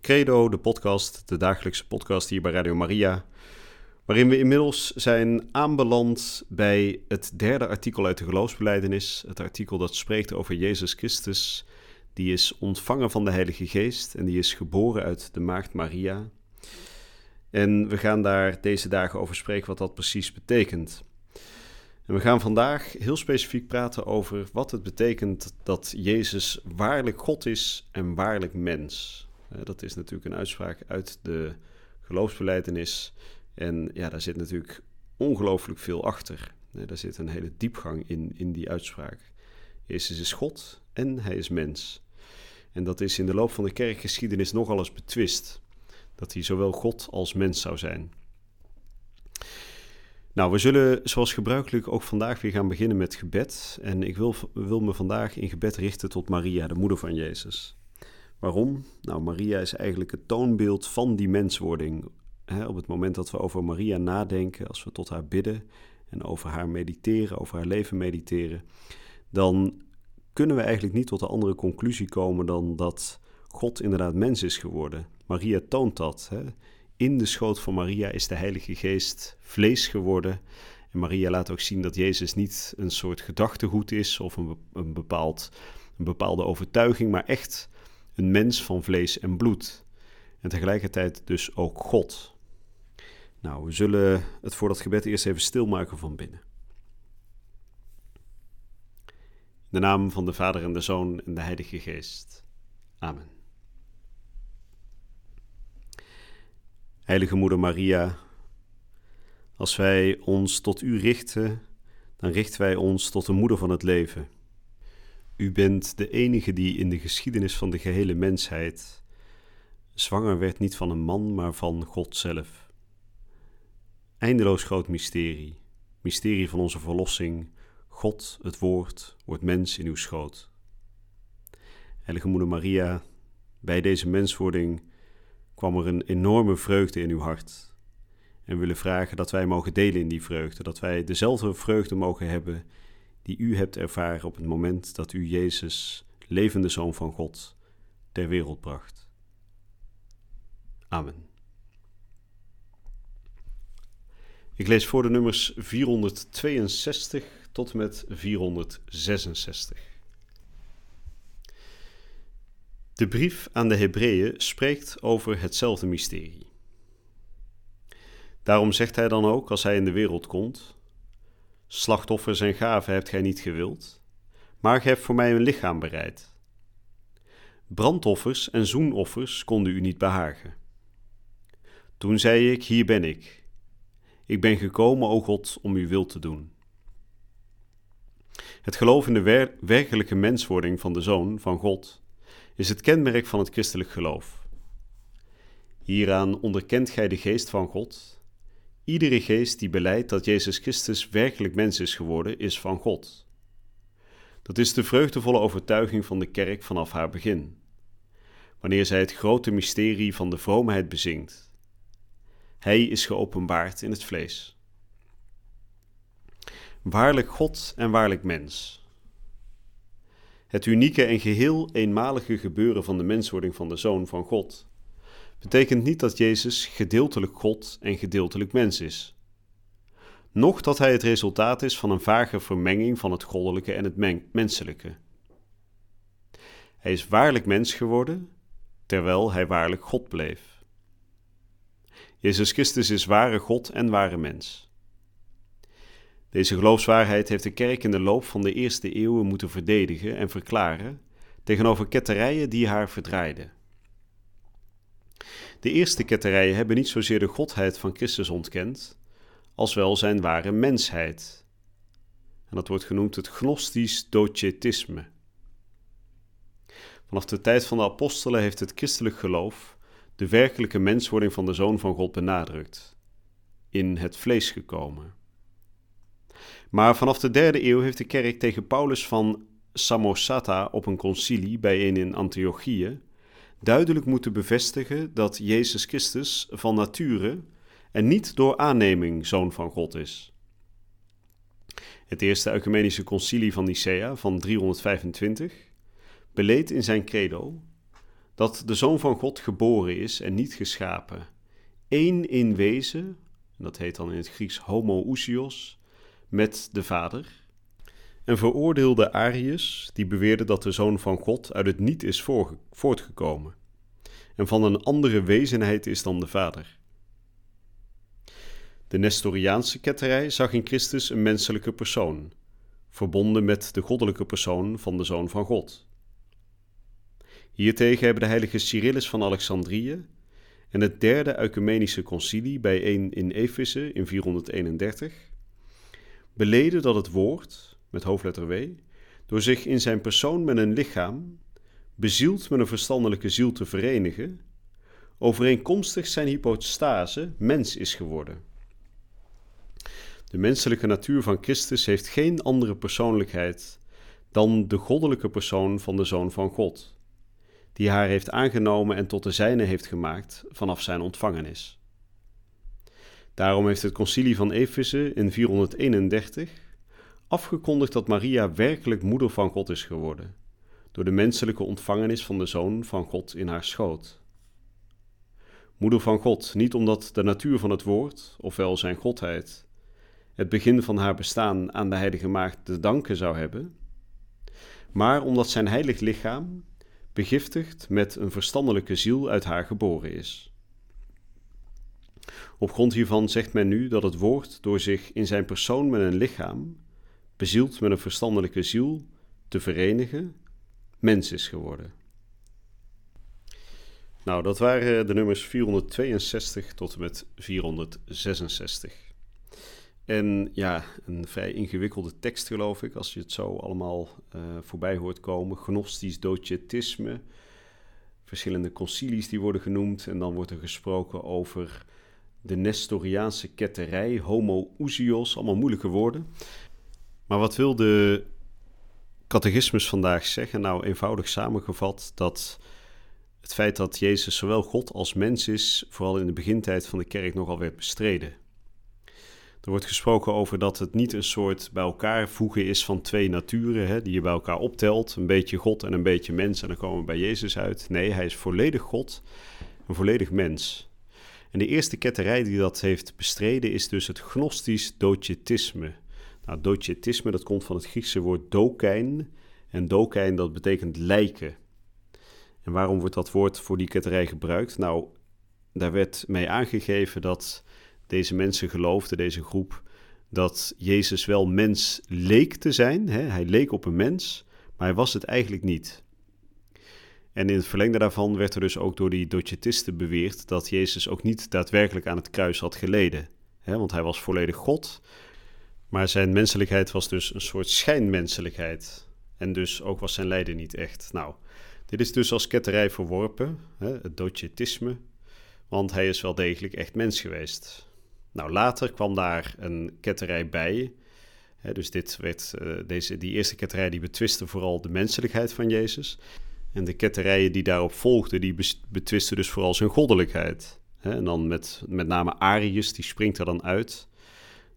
Credo, de podcast, de dagelijkse podcast hier bij Radio Maria. Waarin we inmiddels zijn aanbeland bij het derde artikel uit de geloofsbeleidenis. Het artikel dat spreekt over Jezus Christus, die is ontvangen van de Heilige Geest en die is geboren uit de Maagd Maria. En we gaan daar deze dagen over spreken wat dat precies betekent. En we gaan vandaag heel specifiek praten over wat het betekent dat Jezus waarlijk God is en waarlijk mens. Dat is natuurlijk een uitspraak uit de geloofsbeleidenis. En ja, daar zit natuurlijk ongelooflijk veel achter. Daar zit een hele diepgang in, in die uitspraak. Jezus is God en hij is mens. En dat is in de loop van de kerkgeschiedenis nogal eens betwist. Dat hij zowel God als mens zou zijn. Nou, we zullen zoals gebruikelijk ook vandaag weer gaan beginnen met gebed. En ik wil, wil me vandaag in gebed richten tot Maria, de moeder van Jezus. Waarom? Nou, Maria is eigenlijk het toonbeeld van die menswording. op het moment dat we over Maria nadenken, als we tot haar bidden en over haar mediteren, over haar leven mediteren, dan kunnen we eigenlijk niet tot een andere conclusie komen dan dat God inderdaad mens is geworden. Maria toont dat. In de schoot van Maria is de Heilige Geest vlees geworden. En Maria laat ook zien dat Jezus niet een soort gedachtegoed is of een, bepaald, een bepaalde overtuiging, maar echt een mens van vlees en bloed. En tegelijkertijd dus ook God. Nou, we zullen het voor dat gebed eerst even stilmaken van binnen. In de naam van de Vader en de Zoon en de Heilige Geest. Amen. Heilige Moeder Maria, als wij ons tot U richten, dan richten wij ons tot de Moeder van het leven u bent de enige die in de geschiedenis van de gehele mensheid zwanger werd niet van een man, maar van God zelf. Eindeloos groot mysterie, mysterie van onze verlossing. God, het Woord, wordt mens in uw schoot. Heilige Moeder Maria, bij deze menswording kwam er een enorme vreugde in uw hart. En we willen vragen dat wij mogen delen in die vreugde, dat wij dezelfde vreugde mogen hebben die u hebt ervaren op het moment dat u Jezus, levende Zoon van God, ter wereld bracht. Amen. Ik lees voor de nummers 462 tot met 466. De brief aan de Hebreeën spreekt over hetzelfde mysterie. Daarom zegt hij dan ook, als hij in de wereld komt: Slachtoffers en gaven hebt gij niet gewild, maar gij hebt voor mij een lichaam bereid. Brandoffers en zoenoffers konden u niet behagen. Toen zei ik: Hier ben ik. Ik ben gekomen, o God, om uw wil te doen. Het geloof in de werkelijke menswording van de Zoon van God is het kenmerk van het christelijk geloof. Hieraan onderkent gij de geest van God Iedere geest die beleidt dat Jezus Christus werkelijk mens is geworden, is van God. Dat is de vreugdevolle overtuiging van de kerk vanaf haar begin, wanneer zij het grote mysterie van de vroomheid bezingt. Hij is geopenbaard in het vlees. Waarlijk God en waarlijk mens. Het unieke en geheel eenmalige gebeuren van de menswording van de Zoon van God betekent niet dat Jezus gedeeltelijk God en gedeeltelijk mens is. Noch dat hij het resultaat is van een vage vermenging van het goddelijke en het menselijke. Hij is waarlijk mens geworden, terwijl hij waarlijk God bleef. Jezus Christus is ware God en ware mens. Deze geloofswaarheid heeft de kerk in de loop van de eerste eeuwen moeten verdedigen en verklaren tegenover ketterijen die haar verdraaiden. De eerste ketterijen hebben niet zozeer de godheid van Christus ontkend, als wel zijn ware mensheid. En dat wordt genoemd het gnostisch docetisme. Vanaf de tijd van de apostelen heeft het christelijk geloof de werkelijke menswording van de Zoon van God benadrukt. In het vlees gekomen. Maar vanaf de derde eeuw heeft de kerk tegen Paulus van Samosata op een concilie bijeen in Antiochië duidelijk moeten bevestigen dat Jezus Christus van nature en niet door aanneming zoon van God is. Het eerste ecumenische concilie van Nicea van 325 beleed in zijn credo dat de zoon van God geboren is en niet geschapen, één in wezen, dat heet dan in het Grieks homoousios, met de Vader, en veroordeelde Arius, die beweerde dat de Zoon van God uit het niet is voortgekomen en van een andere wezenheid is dan de Vader. De Nestoriaanse ketterij zag in Christus een menselijke persoon, verbonden met de goddelijke persoon van de Zoon van God. Hiertegen hebben de heilige Cyrillus van Alexandrië en het derde ecumenische concilie bijeen in Efeze in 431 beleden dat het woord, met hoofdletter W, door zich in zijn persoon met een lichaam, bezield met een verstandelijke ziel te verenigen, overeenkomstig zijn hypostase mens is geworden. De menselijke natuur van Christus heeft geen andere persoonlijkheid dan de goddelijke persoon van de Zoon van God, die haar heeft aangenomen en tot de zijne heeft gemaakt vanaf zijn ontvangenis. Daarom heeft het concilie van Efeze in 431 afgekondigd dat Maria werkelijk moeder van God is geworden, door de menselijke ontvangenis van de Zoon van God in haar schoot. Moeder van God, niet omdat de natuur van het woord, ofwel zijn godheid, het begin van haar bestaan aan de Heilige Maagd te danken zou hebben, maar omdat zijn heilig lichaam, begiftigd met een verstandelijke ziel, uit haar geboren is. Op grond hiervan zegt men nu dat het woord door zich in zijn persoon met een lichaam bezield met een verstandelijke ziel te verenigen, mens is geworden. Nou, dat waren de nummers 462 tot en met 466. En ja, een vrij ingewikkelde tekst geloof ik, als je het zo allemaal uh, voorbij hoort komen. Gnostisch docetisme, verschillende concilies die worden genoemd. En dan wordt er gesproken over de Nestoriaanse ketterij, homoousios, allemaal moeilijke woorden. Maar wat wil de catechismus vandaag zeggen? Nou, eenvoudig samengevat dat het feit dat Jezus zowel God als mens is, vooral in de begintijd van de kerk nogal werd bestreden. Er wordt gesproken over dat het niet een soort bij elkaar voegen is van twee naturen, hè, die je bij elkaar optelt, een beetje God en een beetje mens, en dan komen we bij Jezus uit. Nee, hij is volledig God en volledig mens. En de eerste ketterij die dat heeft bestreden is dus het gnostisch docetisme. Nou, docetisme, dat komt van het Griekse woord dokein. En dokein, dat betekent lijken. En waarom wordt dat woord voor die ketterij gebruikt? Nou, daar werd mee aangegeven dat deze mensen geloofden, deze groep, dat Jezus wel mens leek te zijn. Hè? Hij leek op een mens, maar hij was het eigenlijk niet. En in het verlengde daarvan werd er dus ook door die docetisten beweerd dat Jezus ook niet daadwerkelijk aan het kruis had geleden. Hè? Want hij was volledig God, maar zijn menselijkheid was dus een soort schijnmenselijkheid. En dus ook was zijn lijden niet echt. Nou, dit is dus als ketterij verworpen, hè, het docetisme, want hij is wel degelijk echt mens geweest. Nou, later kwam daar een ketterij bij. Hè, dus dit werd, uh, deze, die eerste ketterij die betwiste vooral de menselijkheid van Jezus. En de ketterijen die daarop volgden, die betwisten dus vooral zijn goddelijkheid. En dan met, met name Arius, die springt er dan uit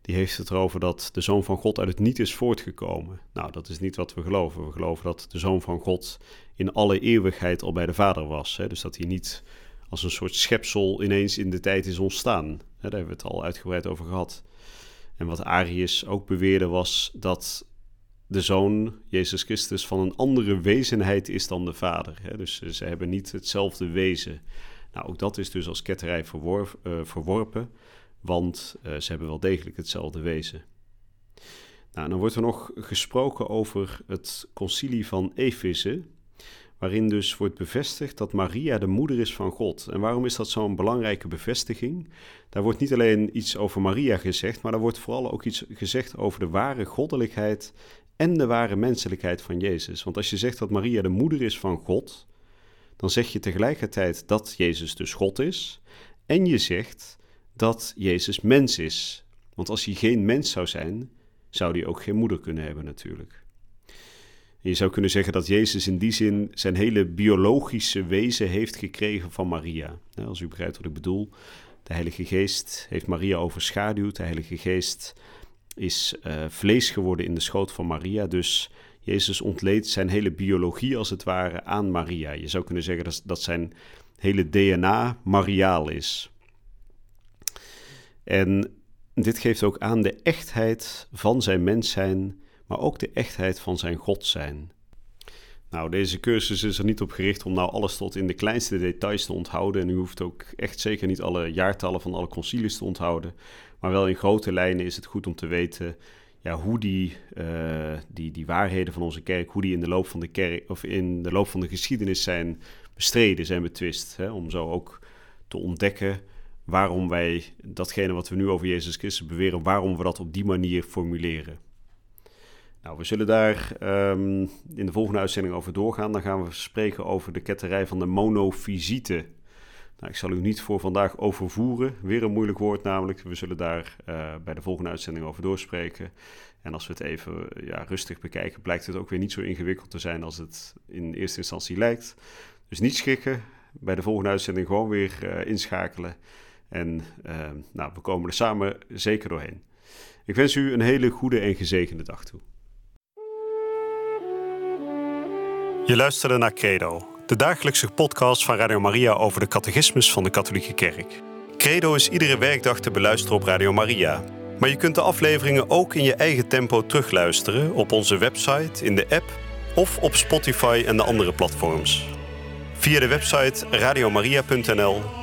die heeft het erover dat de Zoon van God uit het niet is voortgekomen. Nou, dat is niet wat we geloven. We geloven dat de Zoon van God in alle eeuwigheid al bij de Vader was. Hè? Dus dat hij niet als een soort schepsel ineens in de tijd is ontstaan. Hè? Daar hebben we het al uitgebreid over gehad. En wat Arius ook beweerde was dat de Zoon, Jezus Christus, van een andere wezenheid is dan de Vader. Hè? Dus ze hebben niet hetzelfde wezen. Nou, ook dat is dus als ketterij uh, verworpen want uh, ze hebben wel degelijk hetzelfde wezen. Nou, dan wordt er nog gesproken over het concilie van Efeze, waarin dus wordt bevestigd dat Maria de moeder is van God. En waarom is dat zo'n belangrijke bevestiging? Daar wordt niet alleen iets over Maria gezegd, maar daar wordt vooral ook iets gezegd over de ware goddelijkheid en de ware menselijkheid van Jezus. Want als je zegt dat Maria de moeder is van God, dan zeg je tegelijkertijd dat Jezus dus God is. En je zegt dat Jezus mens is. Want als hij geen mens zou zijn, zou hij ook geen moeder kunnen hebben natuurlijk. je zou kunnen zeggen dat Jezus in die zin zijn hele biologische wezen heeft gekregen van Maria. Als u begrijpt wat ik bedoel. De Heilige Geest heeft Maria overschaduwd. De Heilige Geest is uh, vlees geworden in de schoot van Maria. Dus Jezus ontleed zijn hele biologie als het ware aan Maria. Je zou kunnen zeggen dat, dat zijn hele DNA mariaal is. En dit geeft ook aan de echtheid van zijn mens zijn, maar ook de echtheid van zijn God zijn. Nou, deze cursus is er niet op gericht om nou alles tot in de kleinste details te onthouden. En u hoeft ook echt zeker niet alle jaartallen van alle concilies te onthouden. Maar wel in grote lijnen is het goed om te weten ja, hoe die, uh, die, die waarheden van onze kerk, hoe die in de loop van de kerk of in de loop van de geschiedenis zijn bestreden, zijn betwist. Hè? Om zo ook te ontdekken waarom wij datgene wat we nu over Jezus Christus beweren, waarom we dat op die manier formuleren. Nou, we zullen daar um, in de volgende uitzending over doorgaan. Dan gaan we spreken over de ketterij van de monofysieten. Nou, ik zal u niet voor vandaag overvoeren. Weer een moeilijk woord namelijk. We zullen daar uh, bij de volgende uitzending over doorspreken. En als we het even ja, rustig bekijken, blijkt het ook weer niet zo ingewikkeld te zijn als het in eerste instantie lijkt. Dus niet schrikken. Bij de volgende uitzending gewoon weer uh, inschakelen. En uh, nou, we komen er samen zeker doorheen. Ik wens u een hele goede en gezegende dag toe. Je luisterde naar Credo, de dagelijkse podcast van Radio Maria over de catechismus van de Katholieke Kerk. Credo is iedere werkdag te beluisteren op Radio Maria. Maar je kunt de afleveringen ook in je eigen tempo terugluisteren op onze website, in de app of op Spotify en de andere platforms. Via de website radiomaria.nl